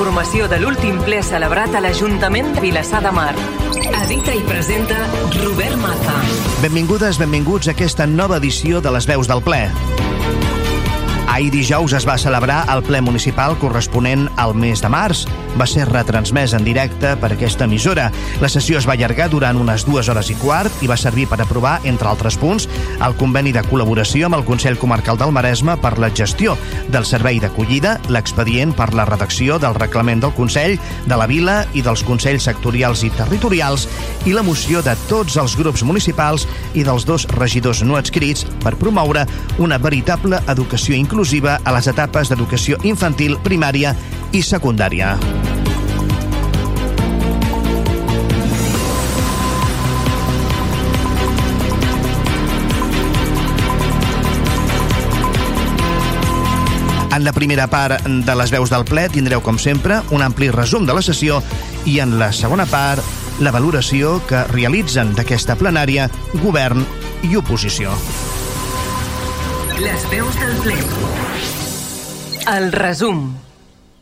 informació de l'últim ple celebrat a l'Ajuntament de Vilassar de Mar. Edita i presenta Robert Maza. Benvingudes, benvinguts a aquesta nova edició de les veus del ple. Ahir dijous es va celebrar el ple municipal corresponent al mes de març. Va ser retransmès en directe per aquesta emissora. La sessió es va allargar durant unes dues hores i quart i va servir per aprovar, entre altres punts, el conveni de col·laboració amb el Consell Comarcal del Maresme per la gestió del servei d'acollida, l'expedient per la redacció del reglament del Consell, de la Vila i dels Consells sectorials i territorials i la moció de tots els grups municipals i dels dos regidors no adscrits per promoure una veritable educació inclusiva a les etapes d'educació infantil, primària i secundària. En la primera part de les veus del ple tindreu, com sempre, un ampli resum de la sessió i en la segona part la valoració que realitzen d'aquesta plenària govern i oposició. Les veus del ple. El resum.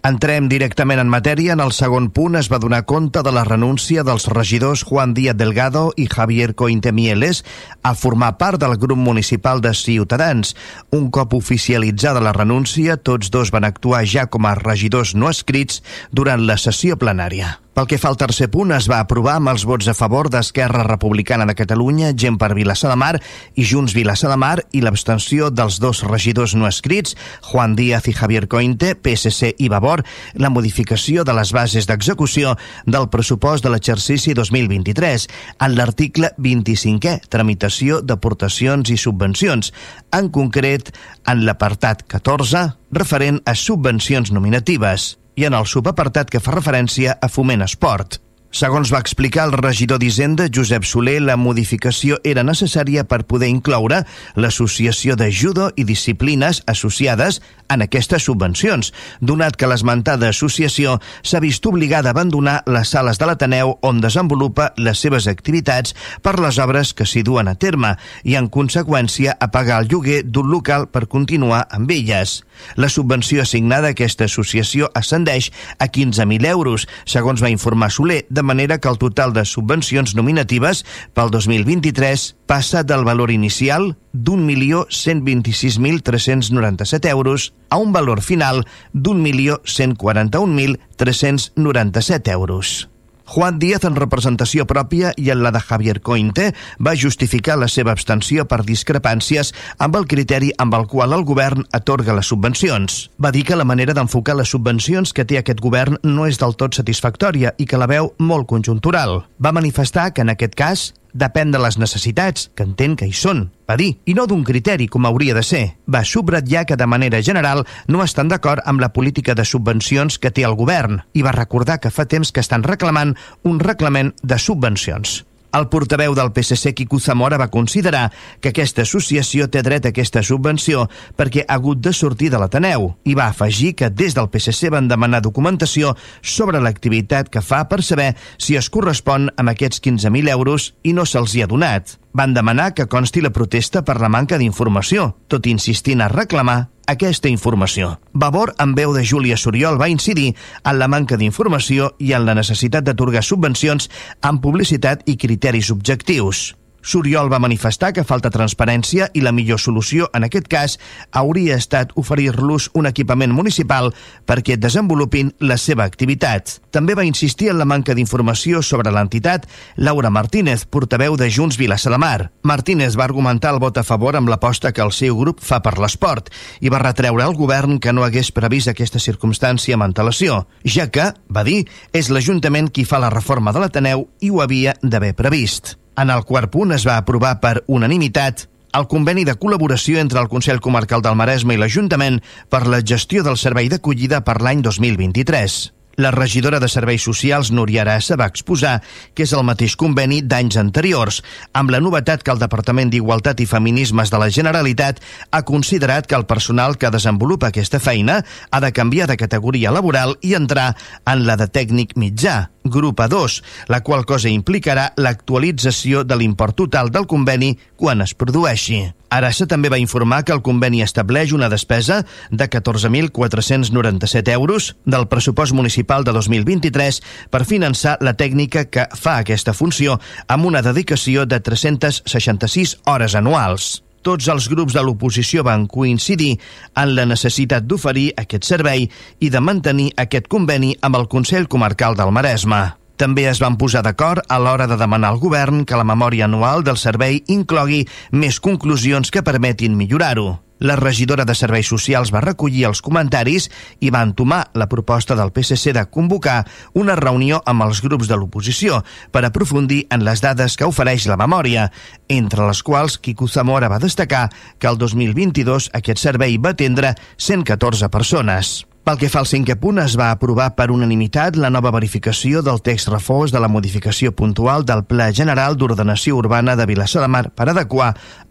Entrem directament en matèria. En el segon punt es va donar compte de la renúncia dels regidors Juan Díaz Delgado i Javier Cointe Mieles a formar part del grup municipal de Ciutadans. Un cop oficialitzada la renúncia, tots dos van actuar ja com a regidors no escrits durant la sessió plenària. Pel que fa al tercer punt, es va aprovar amb els vots a favor d'Esquerra Republicana de Catalunya, Gent per Vilassar de Mar i Junts Vilassar de Mar i l'abstenció dels dos regidors no escrits, Juan Díaz i Javier Cointe, PSC i Vavor, la modificació de les bases d'execució del pressupost de l'exercici 2023 en l'article 25è, tramitació d'aportacions i subvencions, en concret en l'apartat 14, referent a subvencions nominatives i en el subapartat que fa referència a foment esport. Segons va explicar el regidor d'Hisenda, Josep Soler, la modificació era necessària per poder incloure l'associació de judo i disciplines associades en aquestes subvencions, donat que l'esmentada associació s'ha vist obligada a abandonar les sales de l'Ateneu on desenvolupa les seves activitats per les obres que s'hi duen a terme i, en conseqüència, a pagar el lloguer d'un local per continuar amb elles. La subvenció assignada a aquesta associació ascendeix a 15.000 euros, segons va informar Soler, de manera que el total de subvencions nominatives pel 2023 passa del valor inicial d'1.126.397 euros a un valor final d'1.141.397 euros. Juan Díaz, en representació pròpia i en la de Javier Cointe, va justificar la seva abstenció per discrepàncies amb el criteri amb el qual el govern atorga les subvencions. Va dir que la manera d'enfocar les subvencions que té aquest govern no és del tot satisfactòria i que la veu molt conjuntural. Va manifestar que en aquest cas depèn de les necessitats, que entén que hi són, va dir, i no d'un criteri com hauria de ser. Va subratllar que de manera general no estan d'acord amb la política de subvencions que té el govern i va recordar que fa temps que estan reclamant un reglament de subvencions. El portaveu del PSC, Quico Zamora, va considerar que aquesta associació té dret a aquesta subvenció perquè ha hagut de sortir de l'Ateneu i va afegir que des del PSC van demanar documentació sobre l'activitat que fa per saber si es correspon amb aquests 15.000 euros i no se'ls hi ha donat. Van demanar que consti la protesta per la manca d'informació, tot insistint a reclamar aquesta informació. Vavor, en veu de Júlia Soriol, va incidir en la manca d'informació i en la necessitat d'atorgar subvencions amb publicitat i criteris objectius. Soriol va manifestar que falta transparència i la millor solució en aquest cas hauria estat oferir-los un equipament municipal perquè desenvolupin la seva activitat. També va insistir en la manca d'informació sobre l'entitat Laura Martínez, portaveu de Junts Vilassar de Mar. Martínez va argumentar el vot a favor amb l'aposta que el seu grup fa per l'esport i va retreure al govern que no hagués previst aquesta circumstància amb antelació, ja que, va dir, és l'Ajuntament qui fa la reforma de l'Ateneu i ho havia d'haver previst. En el quart punt es va aprovar per unanimitat el conveni de col·laboració entre el Consell Comarcal del Maresme i l'Ajuntament per la gestió del servei d'acollida per l'any 2023. La regidora de Serveis Socials, Núria Arassa, va exposar que és el mateix conveni d'anys anteriors, amb la novetat que el Departament d'Igualtat i Feminismes de la Generalitat ha considerat que el personal que desenvolupa aquesta feina ha de canviar de categoria laboral i entrar en la de tècnic mitjà, grup A2, la qual cosa implicarà l'actualització de l'import total del conveni quan es produeixi. Arassa també va informar que el conveni estableix una despesa de 14.497 euros del pressupost municipal de 2023 per finançar la tècnica que fa aquesta funció amb una dedicació de 366 hores anuals tots els grups de l'oposició van coincidir en la necessitat d'oferir aquest servei i de mantenir aquest conveni amb el Consell Comarcal del Maresme. També es van posar d'acord a l'hora de demanar al govern que la memòria anual del servei inclogui més conclusions que permetin millorar-ho. La regidora de Serveis Socials va recollir els comentaris i va entomar la proposta del PSC de convocar una reunió amb els grups de l'oposició per aprofundir en les dades que ofereix la memòria, entre les quals Quico Zamora va destacar que el 2022 aquest servei va atendre 114 persones. Pel que fa al cinquè punt, es va aprovar per unanimitat la nova verificació del text reforç de la modificació puntual del Pla General d'Ordenació Urbana de Vilassar de Mar per adequar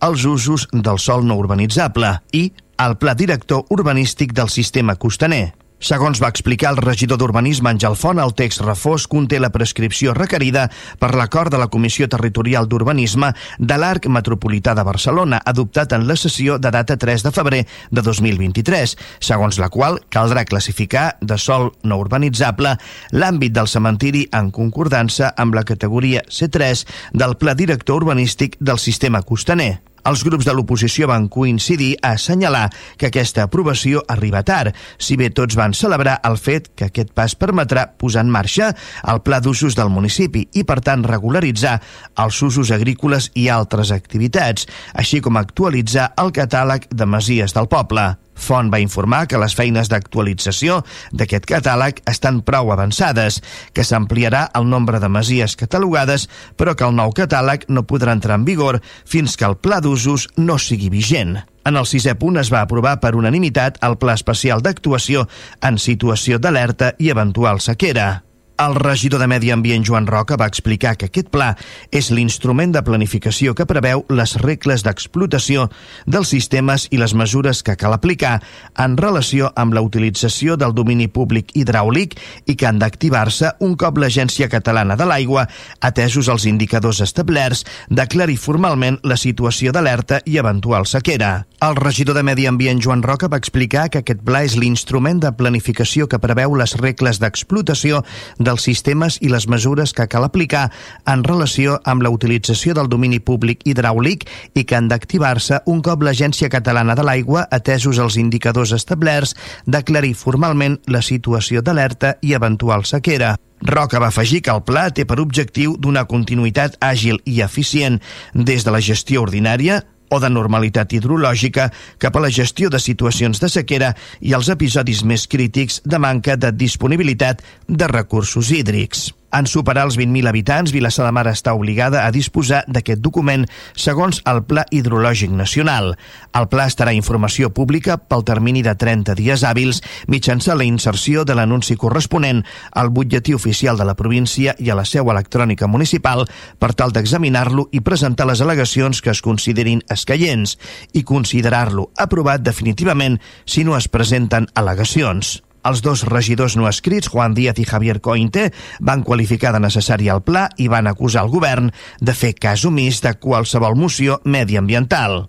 els usos del sòl no urbanitzable i al Pla Director Urbanístic del Sistema Costaner. Segons va explicar el regidor d'Urbanisme Àngel Font, el text refós conté la prescripció requerida per l'acord de la Comissió Territorial d'Urbanisme de l'Arc Metropolità de Barcelona, adoptat en la sessió de data 3 de febrer de 2023, segons la qual caldrà classificar de sol no urbanitzable l'àmbit del cementiri en concordança amb la categoria C3 del Pla Director Urbanístic del Sistema Costaner. Els grups de l'oposició van coincidir a assenyalar que aquesta aprovació arriba tard, si bé tots van celebrar el fet que aquest pas permetrà posar en marxa el pla d'usos del municipi i, per tant, regularitzar els usos agrícoles i altres activitats, així com actualitzar el catàleg de masies del poble. Font va informar que les feines d'actualització d'aquest catàleg estan prou avançades, que s'ampliarà el nombre de masies catalogades, però que el nou catàleg no podrà entrar en vigor fins que el pla d'usos no sigui vigent. En el sisè punt es va aprovar per unanimitat el Pla Especial d'Actuació en situació d'alerta i eventual sequera. El regidor de Medi Ambient, Joan Roca, va explicar que aquest pla és l'instrument de planificació que preveu les regles d'explotació dels sistemes i les mesures que cal aplicar en relació amb la utilització del domini públic hidràulic i que han d'activar-se un cop l'Agència Catalana de l'Aigua, atesos els indicadors establerts, declari formalment la situació d'alerta i eventual sequera. El regidor de Medi Ambient, Joan Roca, va explicar que aquest pla és l'instrument de planificació que preveu les regles d'explotació dels sistemes i les mesures que cal aplicar en relació amb la utilització del domini públic hidràulic i que han d'activar-se un cop l'Agència Catalana de l'Aigua, atesos els indicadors establerts, declarir formalment la situació d'alerta i eventual sequera. Roca va afegir que el pla té per objectiu donar continuïtat àgil i eficient des de la gestió ordinària, o de normalitat hidrològica cap a la gestió de situacions de sequera i els episodis més crítics de manca de disponibilitat de recursos hídrics. En superar els 20.000 habitants, Vilassar de Mar està obligada a disposar d'aquest document segons el Pla Hidrològic Nacional. El pla estarà informació pública pel termini de 30 dies hàbils mitjançant la inserció de l'anunci corresponent al butlletí oficial de la província i a la seu electrònica municipal per tal d'examinar-lo i presentar les al·legacions que es considerin escaients i considerar-lo aprovat definitivament si no es presenten al·legacions. Els dos regidors no escrits, Juan Díaz i Javier Cointe, van qualificar de necessari el pla i van acusar el govern de fer cas omís de qualsevol moció mediambiental.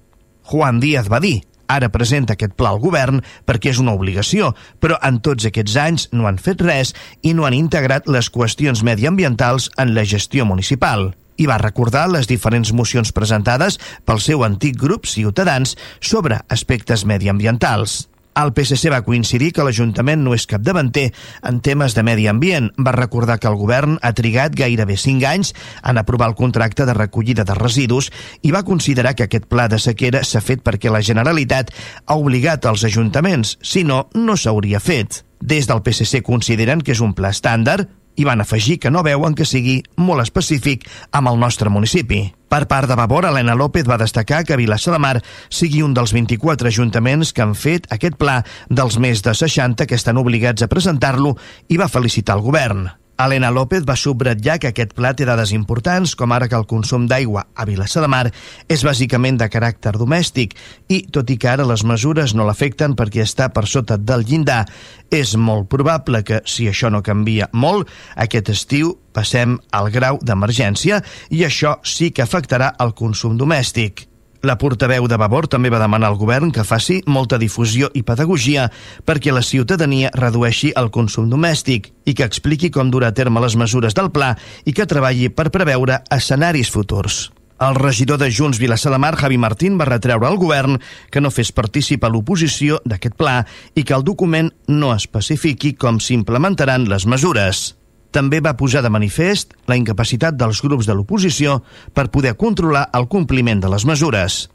Juan Díaz va dir Ara presenta aquest pla al govern perquè és una obligació, però en tots aquests anys no han fet res i no han integrat les qüestions mediambientals en la gestió municipal i va recordar les diferents mocions presentades pel seu antic grup Ciutadans sobre aspectes mediambientals. El PSC va coincidir que l'Ajuntament no és capdavanter en temes de medi ambient. Va recordar que el govern ha trigat gairebé 5 anys en aprovar el contracte de recollida de residus i va considerar que aquest pla de sequera s'ha fet perquè la Generalitat ha obligat els ajuntaments, si no, no s'hauria fet. Des del PSC consideren que és un pla estàndard, i van afegir que no veuen que sigui molt específic amb el nostre municipi. Per part de Vavor, Helena López va destacar que Vilassar de Mar sigui un dels 24 ajuntaments que han fet aquest pla dels més de 60 que estan obligats a presentar-lo i va felicitar el govern. Helena López va subratllar que aquest pla té dades importants, com ara que el consum d'aigua a Vilassar de Mar és bàsicament de caràcter domèstic i, tot i que ara les mesures no l'afecten perquè està per sota del llindar, és molt probable que, si això no canvia molt, aquest estiu passem al grau d'emergència i això sí que afectarà el consum domèstic. La portaveu de Vavor també va demanar al govern que faci molta difusió i pedagogia perquè la ciutadania redueixi el consum domèstic i que expliqui com durà a terme les mesures del pla i que treballi per preveure escenaris futurs. El regidor de Junts Vilassar de Mar, Javi Martín, va retreure al govern que no fes partícip a l'oposició d'aquest pla i que el document no especifiqui com s'implementaran les mesures també va posar de manifest la incapacitat dels grups de l'oposició per poder controlar el compliment de les mesures.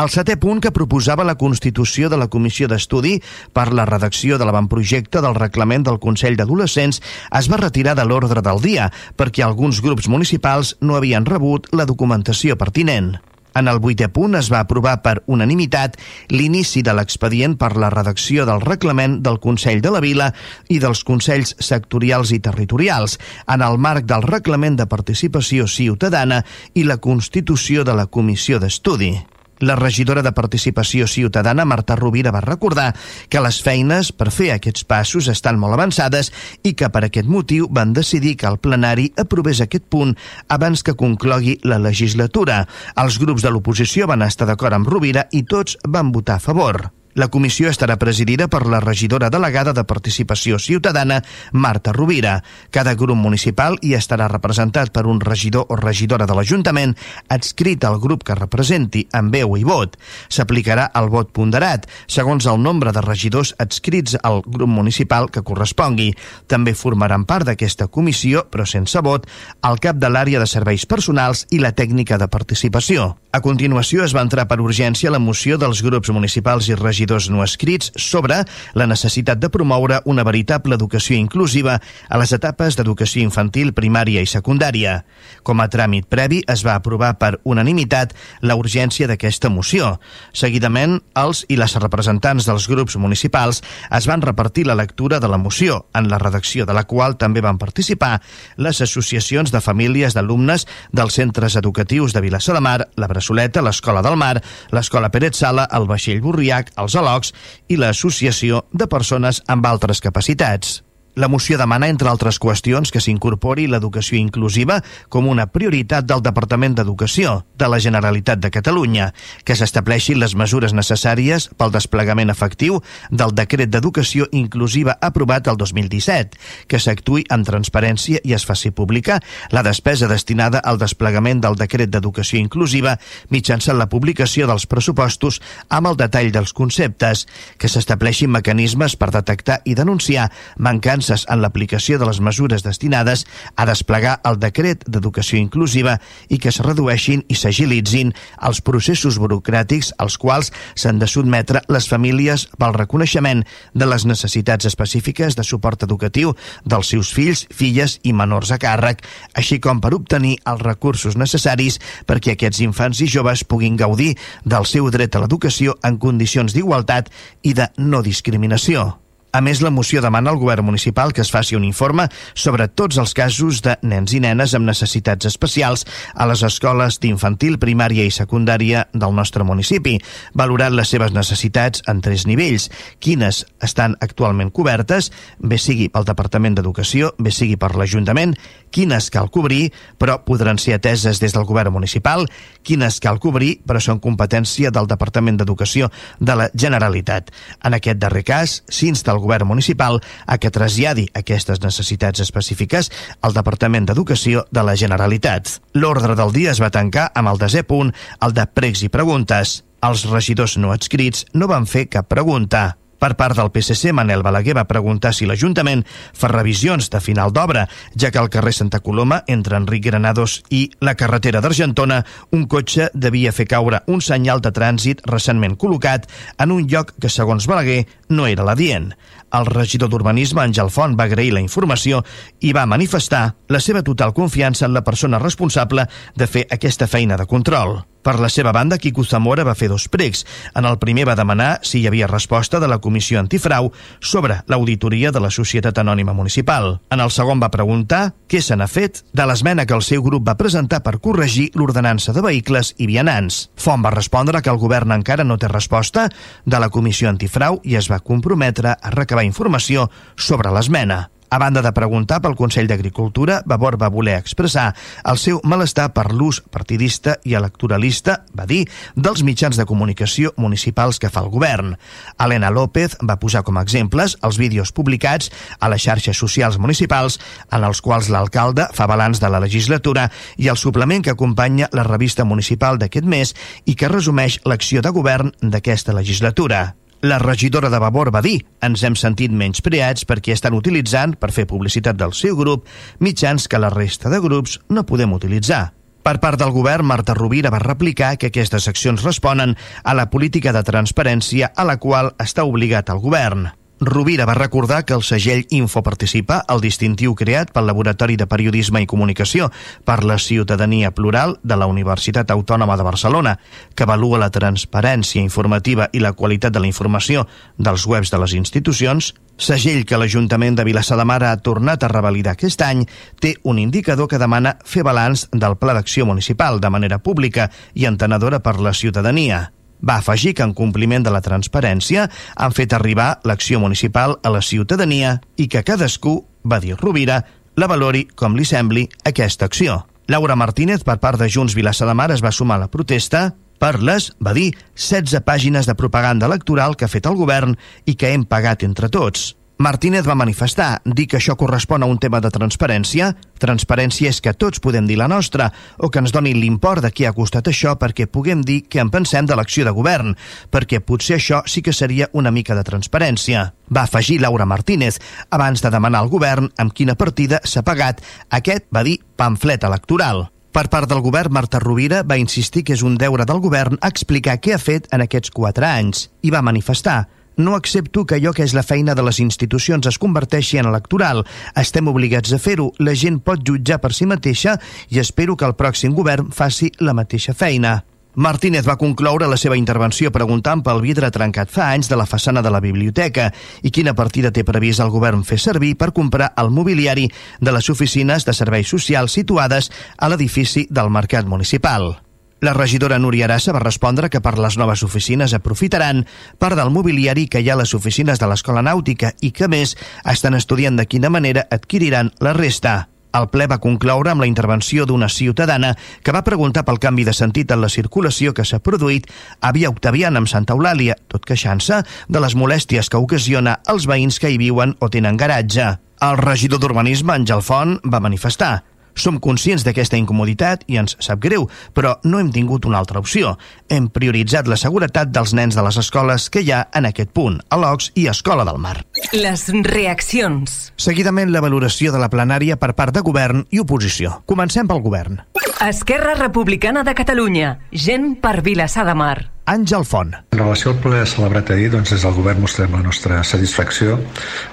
El setè punt que proposava la constitució de la Comissió d'Estudi per la redacció de l'avantprojecte del reglament del Consell d'Adolescents es va retirar de l'ordre del dia perquè alguns grups municipals no havien rebut la documentació pertinent. En el vuitè punt es va aprovar per unanimitat l'inici de l'expedient per la redacció del reglament del Consell de la Vila i dels Consells sectorials i territorials en el marc del reglament de participació ciutadana i la constitució de la Comissió d'Estudi. La regidora de Participació Ciutadana, Marta Rovira, va recordar que les feines per fer aquests passos estan molt avançades i que per aquest motiu van decidir que el plenari aprovés aquest punt abans que conclogui la legislatura. Els grups de l'oposició van estar d'acord amb Rovira i tots van votar a favor. La comissió estarà presidida per la regidora delegada de Participació Ciutadana, Marta Rovira. Cada grup municipal hi estarà representat per un regidor o regidora de l'Ajuntament adscrit al grup que representi amb veu i vot. S'aplicarà el vot ponderat, segons el nombre de regidors adscrits al grup municipal que correspongui. També formaran part d'aquesta comissió, però sense vot, el cap de l'àrea de serveis personals i la tècnica de participació. A continuació es va entrar per urgència la moció dels grups municipals i regidors no escrits sobre la necessitat de promoure una veritable educació inclusiva a les etapes d'educació infantil, primària i secundària. Com a tràmit previ es va aprovar per unanimitat la urgència d'aquesta moció. Seguidament, els i les representants dels grups municipals es van repartir la lectura de la moció, en la redacció de la qual també van participar les associacions de famílies d'alumnes dels centres educatius de Vilassar de Mar, la Bressoleta, l'Escola del Mar, l'Escola Pérez Sala, el Vaixell Borriac, el els alocs i l'Associació de Persones amb Altres Capacitats. La moció demana, entre altres qüestions, que s'incorpori l'educació inclusiva com una prioritat del Departament d'Educació de la Generalitat de Catalunya, que s'estableixin les mesures necessàries pel desplegament efectiu del Decret d'Educació Inclusiva aprovat el 2017, que s'actui amb transparència i es faci pública la despesa destinada al desplegament del Decret d'Educació Inclusiva mitjançant la publicació dels pressupostos amb el detall dels conceptes, que s'estableixin mecanismes per detectar i denunciar mancants mancances en l'aplicació de les mesures destinades a desplegar el decret d'educació inclusiva i que es redueixin i s'agilitzin els processos burocràtics als quals s'han de sotmetre les famílies pel reconeixement de les necessitats específiques de suport educatiu dels seus fills, filles i menors a càrrec, així com per obtenir els recursos necessaris perquè aquests infants i joves puguin gaudir del seu dret a l'educació en condicions d'igualtat i de no discriminació. A més, la moció demana al govern municipal que es faci un informe sobre tots els casos de nens i nenes amb necessitats especials a les escoles d'infantil, primària i secundària del nostre municipi, valorant les seves necessitats en tres nivells, quines estan actualment cobertes, bé sigui pel Departament d'Educació, bé sigui per l'Ajuntament, quines cal cobrir, però podran ser ateses des del govern municipal, quines cal cobrir, però són competència del Departament d'Educació de la Generalitat. En aquest darrer cas, s'insta el govern municipal a que traslladi aquestes necessitats específiques al Departament d'Educació de la Generalitat. L'ordre del dia es va tancar amb el desè punt, el de pregs i preguntes. Els regidors no adscrits no van fer cap pregunta. Per part del PSC, Manel Balaguer va preguntar si l'Ajuntament fa revisions de final d'obra, ja que al carrer Santa Coloma, entre Enric Granados i la carretera d'Argentona, un cotxe devia fer caure un senyal de trànsit recentment col·locat en un lloc que, segons Balaguer, no era l'adient. El regidor d'Urbanisme, Àngel Font, va agrair la informació i va manifestar la seva total confiança en la persona responsable de fer aquesta feina de control. Per la seva banda, Quico Zamora va fer dos pregs. En el primer va demanar si hi havia resposta de la Comissió Antifrau sobre l'auditoria de la Societat Anònima Municipal. En el segon va preguntar què se n'ha fet de l'esmena que el seu grup va presentar per corregir l'ordenança de vehicles i vianants. Font va respondre que el govern encara no té resposta de la Comissió Antifrau i es va comprometre a recabar informació sobre l'esmena. A banda de preguntar pel Consell d'Agricultura, Vavor va voler expressar el seu malestar per l'ús partidista i electoralista, va dir, dels mitjans de comunicació municipals que fa el govern. Helena López va posar com a exemples els vídeos publicats a les xarxes socials municipals en els quals l'alcalde fa balanç de la legislatura i el suplement que acompanya la revista municipal d'aquest mes i que resumeix l'acció de govern d'aquesta legislatura. La regidora de Vavor va dir ens hem sentit menys preats perquè estan utilitzant, per fer publicitat del seu grup, mitjans que la resta de grups no podem utilitzar. Per part del govern, Marta Rovira va replicar que aquestes accions responen a la política de transparència a la qual està obligat el govern. Rovira va recordar que el segell Info Participa, el distintiu creat pel Laboratori de Periodisme i Comunicació per la Ciutadania Plural de la Universitat Autònoma de Barcelona, que avalua la transparència informativa i la qualitat de la informació dels webs de les institucions, segell que l'Ajuntament de Vilassar de Mar ha tornat a revalidar aquest any, té un indicador que demana fer balanç del Pla d'Acció Municipal de manera pública i entenedora per la ciutadania. Va afegir que en compliment de la transparència han fet arribar l'acció municipal a la ciutadania i que cadascú, va dir Rovira, la valori com li sembli aquesta acció. Laura Martínez, per part de Junts Vilassa de Mar, es va sumar a la protesta per les, va dir, 16 pàgines de propaganda electoral que ha fet el govern i que hem pagat entre tots. Martínez va manifestar, dir que això correspon a un tema de transparència. Transparència és que tots podem dir la nostra, o que ens donin l'import de què ha costat això perquè puguem dir què en pensem de l'acció de govern, perquè potser això sí que seria una mica de transparència. Va afegir Laura Martínez, abans de demanar al govern amb quina partida s'ha pagat aquest, va dir, pamflet electoral. Per part del govern, Marta Rovira va insistir que és un deure del govern explicar què ha fet en aquests quatre anys i va manifestar no accepto que allò que és la feina de les institucions es converteixi en electoral. Estem obligats a fer-ho. La gent pot jutjar per si mateixa i espero que el pròxim govern faci la mateixa feina. Martínez va concloure la seva intervenció preguntant pel vidre trencat fa anys de la façana de la biblioteca i quina partida té previst el govern fer servir per comprar el mobiliari de les oficines de serveis socials situades a l'edifici del Mercat Municipal. La regidora Núria Arassa va respondre que per les noves oficines aprofitaran part del mobiliari que hi ha a les oficines de l'Escola Nàutica i que, més, estan estudiant de quina manera adquiriran la resta. El ple va concloure amb la intervenció d'una ciutadana que va preguntar pel canvi de sentit en la circulació que s'ha produït a Via Octaviana amb Santa Eulàlia, tot queixant-se de les molèsties que ocasiona als veïns que hi viuen o tenen garatge. El regidor d'Urbanisme, Àngel Font, va manifestar som conscients d'aquesta incomoditat i ens sap greu, però no hem tingut una altra opció. Hem prioritzat la seguretat dels nens de les escoles que hi ha en aquest punt, a l'Ox i Escola del Mar. Les reaccions. Seguidament, la valoració de la plenària per part de govern i oposició. Comencem pel govern. Esquerra Republicana de Catalunya. Gent per Vilassar de Mar. Àngel Font. En relació al ple celebrat ahir, doncs des del govern mostrem la nostra satisfacció,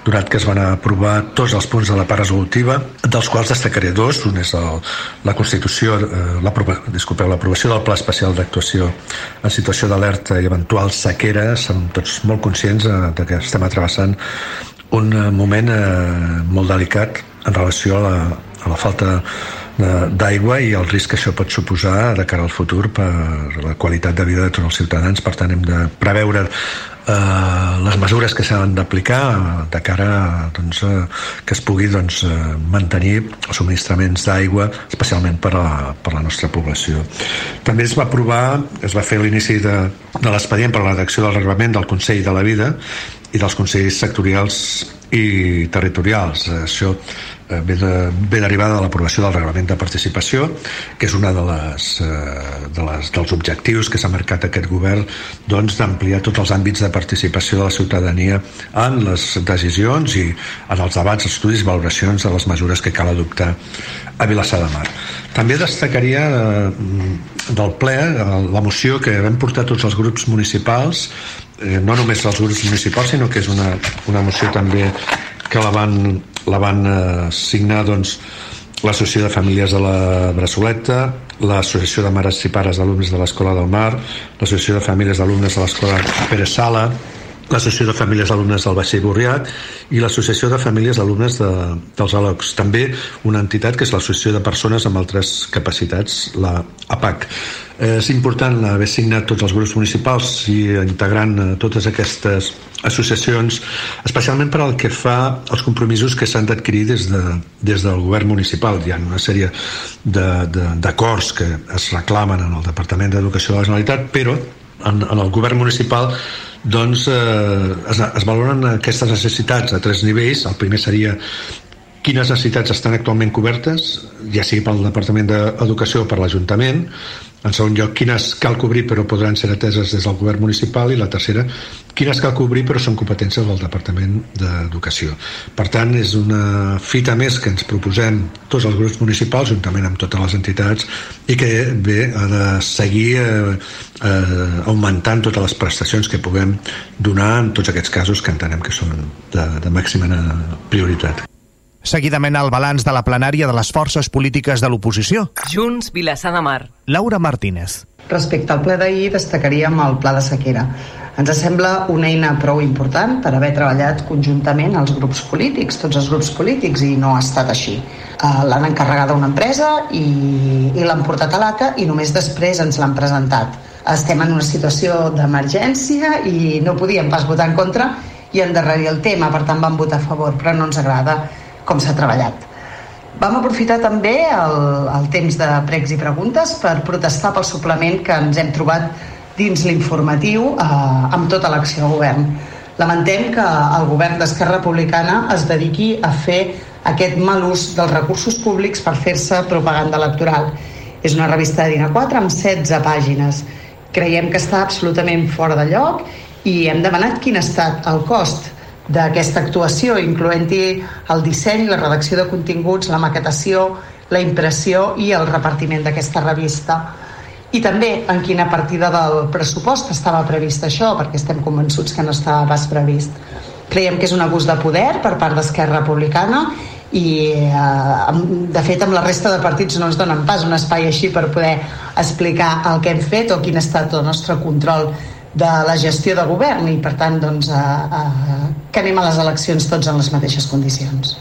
donat que es van aprovar tots els punts de la part resolutiva, dels quals destacaré dos. Un és el, la Constitució, eh, l'aprovació del Pla Especial d'Actuació en situació d'alerta i eventual sequera. Som tots molt conscients eh, de que estem travessant un moment eh, molt delicat en relació a la, a la falta d'aigua i el risc que això pot suposar de cara al futur per la qualitat de vida de tots els ciutadans. Per tant, hem de preveure eh, les mesures que s'han d'aplicar de cara doncs, eh, que es pugui doncs, eh, mantenir els subministraments d'aigua, especialment per a, per a la nostra població. També es va aprovar, es va fer l'inici de, de l'expedient per a la redacció del reglament del Consell de la Vida i dels Consells sectorials i territorials. Això Eh, ve, de, ve derivada de l'aprovació del reglament de participació, que és una de les, eh, de les dels objectius que s'ha marcat aquest govern doncs, d'ampliar tots els àmbits de participació de la ciutadania en les decisions i en els debats, estudis valoracions de les mesures que cal adoptar a Vilassar de Mar. També destacaria eh, del ple la moció que vam portar tots els grups municipals eh, no només els grups municipals sinó que és una, una moció també que la van, la van eh, signar doncs, l'Associació de Famílies de la Bressoleta, l'Associació de Mares i Pares d'Alumnes de l'Escola del Mar, l'Associació de Famílies d'Alumnes de l'Escola Pere Sala, l'Associació de Famílies d'Alumnes del Baixer Borriat i l'Associació de Famílies d'Alumnes de, dels Alocs. També una entitat que és l'Associació de Persones amb Altres Capacitats, la APAC. És important haver signat tots els grups municipals i integrant eh, totes aquestes associacions, especialment per al que fa als compromisos que s'han d'adquirir des, de, des del govern municipal. Hi ha una sèrie d'acords que es reclamen en el Departament d'Educació de la Generalitat, però en, en el govern municipal doncs eh, es, es valoren aquestes necessitats a tres nivells. El primer seria quines necessitats estan actualment cobertes, ja sigui pel Departament d'Educació o per l'Ajuntament, en segon lloc, quines cal cobrir però podran ser ateses des del govern municipal i la tercera, quines cal cobrir però són competències del Departament d'Educació. Per tant, és una fita més que ens proposem tots els grups municipals, juntament amb totes les entitats, i que bé, ha de seguir eh, eh, augmentant totes les prestacions que puguem donar en tots aquests casos que entenem que són de, de màxima prioritat. Seguidament el balanç de la plenària de les forces polítiques de l'oposició. Junts, Vilassar de Mar. Laura Martínez. Respecte al ple d'ahir, destacaríem el pla de sequera. Ens sembla una eina prou important per haver treballat conjuntament els grups polítics, tots els grups polítics, i no ha estat així. Uh, l'han encarregada una empresa i, i l'han portat a l'ACA i només després ens l'han presentat. Estem en una situació d'emergència i no podíem pas votar en contra i endarrerir el tema, per tant vam votar a favor, però no ens agrada com s'ha treballat. Vam aprofitar també el, el temps de pregs i preguntes per protestar pel suplement que ens hem trobat dins l'informatiu eh, amb tota l'acció del govern. Lamentem que el govern d'Esquerra Republicana es dediqui a fer aquest mal ús dels recursos públics per fer-se propaganda electoral. És una revista de Dina 4 amb 16 pàgines. Creiem que està absolutament fora de lloc i hem demanat quin ha estat el cost d'aquesta actuació, incloent-hi el disseny, la redacció de continguts, la maquetació, la impressió i el repartiment d'aquesta revista. I també en quina partida del pressupost estava previst això, perquè estem convençuts que no estava pas previst. Creiem que és un abús de poder per part d'Esquerra Republicana i eh, de fet amb la resta de partits no ens donen pas un espai així per poder explicar el que hem fet o quin ha estat el nostre control de la gestió de govern i per tant doncs, a, a, que anem a les eleccions tots en les mateixes condicions.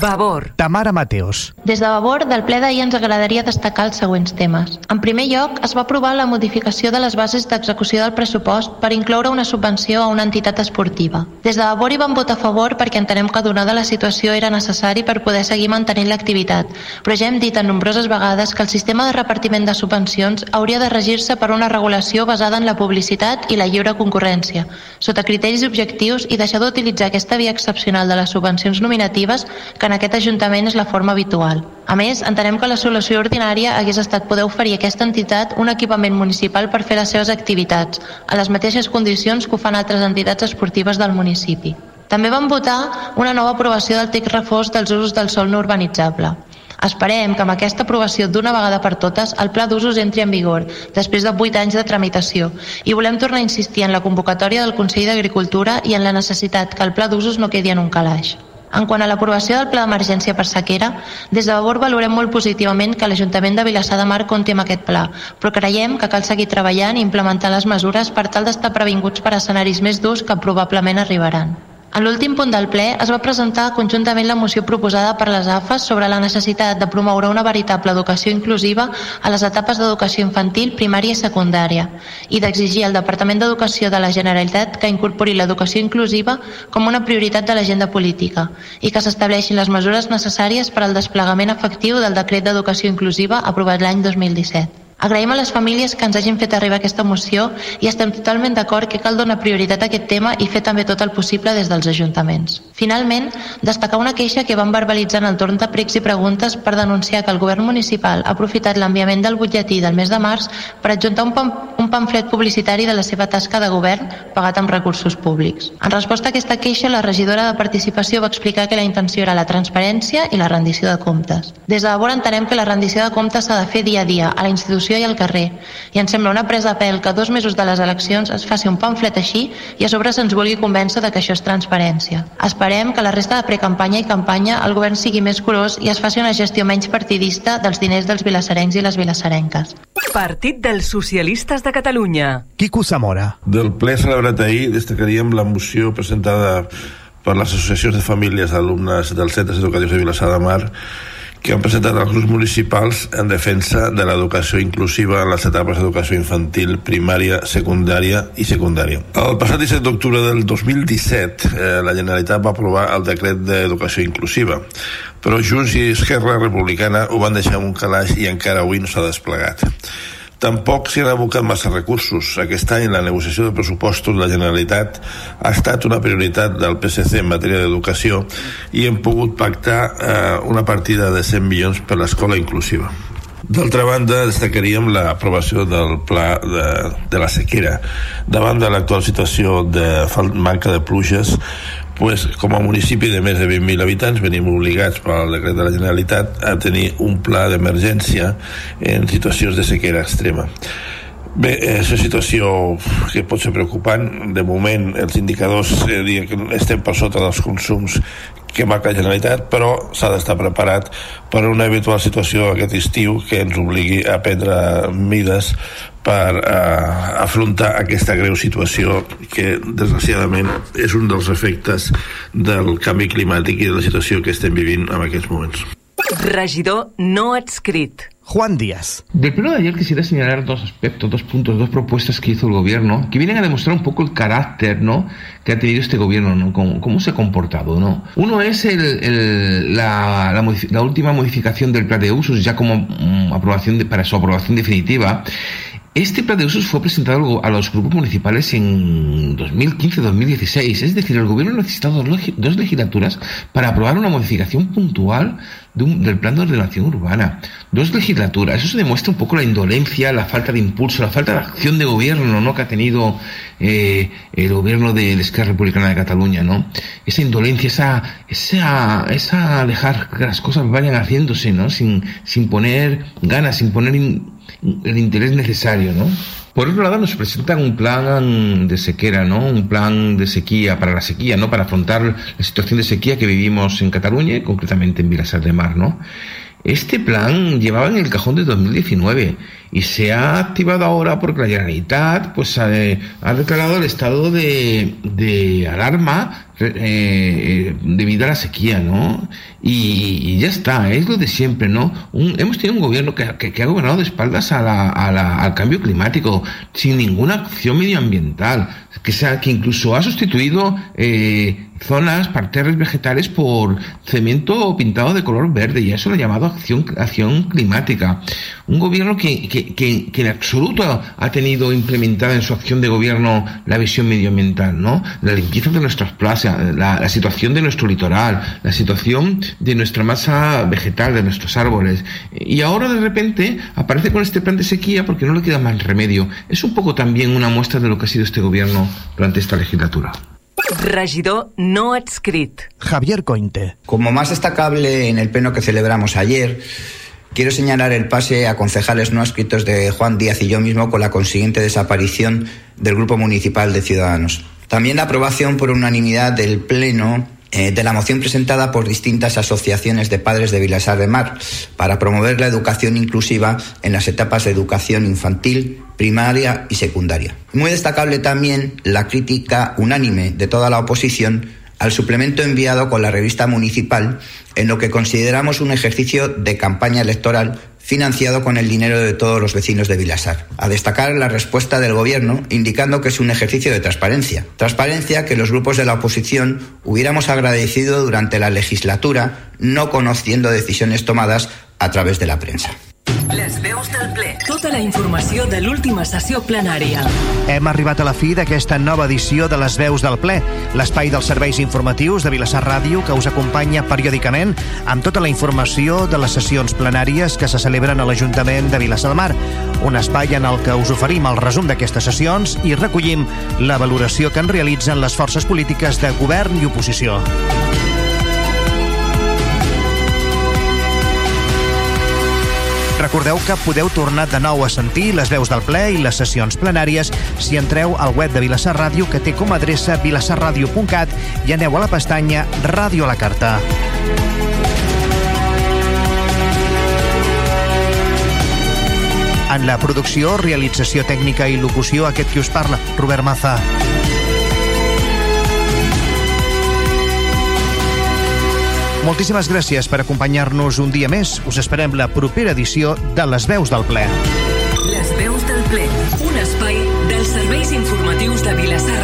Vavor. Tamara Mateos. Des de Vavor, del ple d'ahir ens agradaria destacar els següents temes. En primer lloc, es va aprovar la modificació de les bases d'execució del pressupost per incloure una subvenció a una entitat esportiva. Des de Vavor hi vam votar a favor perquè entenem que donada la situació era necessari per poder seguir mantenint l'activitat, però ja hem dit en nombroses vegades que el sistema de repartiment de subvencions hauria de regir-se per una regulació basada en la publicitat i la lliure concurrència, sota criteris objectius i deixar d'utilitzar aquesta via excepcional de les subvencions nominatives que en aquest Ajuntament és la forma habitual. A més, entenem que la solució ordinària hagués estat poder oferir a aquesta entitat un equipament municipal per fer les seves activitats, a les mateixes condicions que ho fan altres entitats esportives del municipi. També vam votar una nova aprovació del text reforç dels usos del sol no urbanitzable. Esperem que amb aquesta aprovació d'una vegada per totes el pla d'usos entri en vigor, després de 8 anys de tramitació, i volem tornar a insistir en la convocatòria del Consell d'Agricultura i en la necessitat que el pla d'usos no quedi en un calaix. En quant a l'aprovació del pla d'emergència per sequera, des de Vavor valorem molt positivament que l'Ajuntament de Vilassar de Mar compti amb aquest pla, però creiem que cal seguir treballant i implementant les mesures per tal d'estar previnguts per escenaris més durs que probablement arribaran. En l'últim punt del ple es va presentar conjuntament la moció proposada per les AFAS sobre la necessitat de promoure una veritable educació inclusiva a les etapes d'educació infantil, primària i secundària i d'exigir al Departament d'Educació de la Generalitat que incorpori l'educació inclusiva com una prioritat de l'agenda política i que s'estableixin les mesures necessàries per al desplegament efectiu del decret d'educació inclusiva aprovat l'any 2017. Agraïm a les famílies que ens hagin fet arribar aquesta moció i estem totalment d'acord que cal donar prioritat a aquest tema i fer també tot el possible des dels ajuntaments. Finalment, destacar una queixa que van verbalitzar en el torn de pregs i preguntes per denunciar que el govern municipal ha aprofitat l'enviament del butlletí del mes de març per adjuntar un, pam un pamflet publicitari de la seva tasca de govern pagat amb recursos públics. En resposta a aquesta queixa, la regidora de Participació va explicar que la intenció era la transparència i la rendició de comptes. Des de Labor entenem que la rendició de comptes s'ha de fer dia a dia a la institució revolució i al carrer. I ens sembla una presa de pèl que dos mesos de les eleccions es faci un pamflet així i a sobre se'ns vulgui convèncer de que això és transparència. Esperem que la resta de precampanya i campanya el govern sigui més curós i es faci una gestió menys partidista dels diners dels vilassarencs i les vilassarenques. Partit dels Socialistes de Catalunya. Quico Zamora. Del ple celebrat ahir destacaríem la moció presentada per les associacions de famílies d'alumnes dels centres educatius de Vilassar de Mar que han presentat els grups municipals en defensa de l'educació inclusiva en les etapes d'educació infantil, primària, secundària i secundària. El passat 17 d'octubre del 2017, eh, la Generalitat va aprovar el decret d'educació inclusiva, però Junts i Esquerra Republicana ho van deixar en un calaix i encara avui no s'ha desplegat. Tampoc s'hi han abocat massa recursos. Aquest any la negociació de pressupostos de la Generalitat ha estat una prioritat del PSC en matèria d'educació i hem pogut pactar eh, una partida de 100 milions per l'escola inclusiva. D'altra banda, destacaríem l'aprovació del pla de, de la sequera. Davant de l'actual situació de manca de pluges, pues, com a municipi de més de 20.000 habitants venim obligats pel decret de la Generalitat a tenir un pla d'emergència en situacions de sequera extrema. Bé, és una situació que pot ser preocupant. De moment, els indicadors eh, diuen que estem per sota dels consums que marca la Generalitat, però s'ha d'estar preparat per una eventual situació aquest estiu que ens obligui a prendre mides per eh, afrontar aquesta greu situació que desgraciadament és un dels efectes del canvi climàtic i de la situació que estem vivint en aquests moments. Regidor no adscrit. Juan Díaz. Del pleno de ayer quisiera señalar dos aspectos, dos puntos, dos propuestas que hizo el gobierno, que vienen a demostrar un poco el carácter ¿no? que ha tenido este gobierno, ¿no? cómo, cómo se ha comportado. ¿no? Uno es el, el, la, la, la, última modificación del plan de usos, ya como um, aprobación de, para su aprobación definitiva, este plan de usos fue presentado a los grupos municipales en 2015-2016, es decir, el gobierno ha necesitado dos legislaturas para aprobar una modificación puntual de un, del plan de ordenación urbana. Dos legislaturas, eso demuestra un poco la indolencia, la falta de impulso, la falta de acción de gobierno ¿no? que ha tenido eh, el gobierno de, de Esquerra Republicana de Cataluña, ¿no? Esa indolencia, esa, esa, esa dejar que las cosas vayan haciéndose, ¿no? Sin, sin poner ganas, sin poner el interés necesario, ¿no? Por otro lado, nos presentan un plan de sequera, ¿no? Un plan de sequía para la sequía, ¿no? Para afrontar la situación de sequía que vivimos en Cataluña, concretamente en Vilasar de Mar, ¿no? Este plan llevaba en el cajón de 2019 y se ha activado ahora porque la Generalitat pues, ha, ha declarado el estado de, de alarma eh, debido a la sequía, ¿no? Y, ya está, es lo de siempre, ¿no? Hemos tenido un gobierno que, que, ha gobernado de espaldas a al cambio climático, sin ninguna acción medioambiental, que, sea, que incluso ha sustituido eh, zonas, parterres vegetales por cemento pintado de color verde, y eso lo ha llamado acción, acción climática. Un gobierno que, que, que, que en absoluto ha tenido implementada en su acción de gobierno la visión medioambiental, ¿no? La limpieza de nuestras plazas, la, la, situación de nuestro litoral, la situación de nuestra masa vegetal, de nuestros árboles. Y ahora de repente aparece con este plan de sequía porque no le queda más remedio. Es un poco también una muestra de lo que ha sido este gobierno durante esta legislatura. Regidor no adscrit. Javier Cointe. Como más destacable en el pleno que celebramos ayer, quiero señalar el pase a concejales no adscritos de Juan Díaz y yo mismo con la consiguiente desaparición del Grupo Municipal de Ciudadanos. También la aprobación por unanimidad del Pleno eh, de la moción presentada por distintas asociaciones de padres de Vilasar de Mar para promover la educación inclusiva en las etapas de educación infantil, primaria y secundaria. Muy destacable también la crítica unánime de toda la oposición al suplemento enviado con la revista municipal en lo que consideramos un ejercicio de campaña electoral financiado con el dinero de todos los vecinos de Vilasar. A destacar la respuesta del Gobierno indicando que es un ejercicio de transparencia. Transparencia que los grupos de la oposición hubiéramos agradecido durante la legislatura, no conociendo decisiones tomadas a través de la prensa. Les veus del ple. Tota la informació de l'última sessió plenària. Hem arribat a la fi d'aquesta nova edició de les veus del ple, l'espai dels serveis informatius de Vilassar Ràdio que us acompanya periòdicament amb tota la informació de les sessions plenàries que se celebren a l'Ajuntament de Vilassar de Mar. Un espai en el que us oferim el resum d'aquestes sessions i recollim la valoració que en realitzen les forces polítiques de govern i oposició. Recordeu que podeu tornar de nou a sentir les veus del ple i les sessions plenàries si entreu al web de Vilassar Ràdio que té com a adreça vilassarradio.cat i aneu a la pestanya Ràdio a la Carta. En la producció, realització tècnica i locució, aquest qui us parla, Robert Maza. Moltíssimes gràcies per acompanyar-nos un dia més. Us esperem la propera edició de Les Veus del Ple. Les veus del ple, un espai dels serveis informatius de Vilassar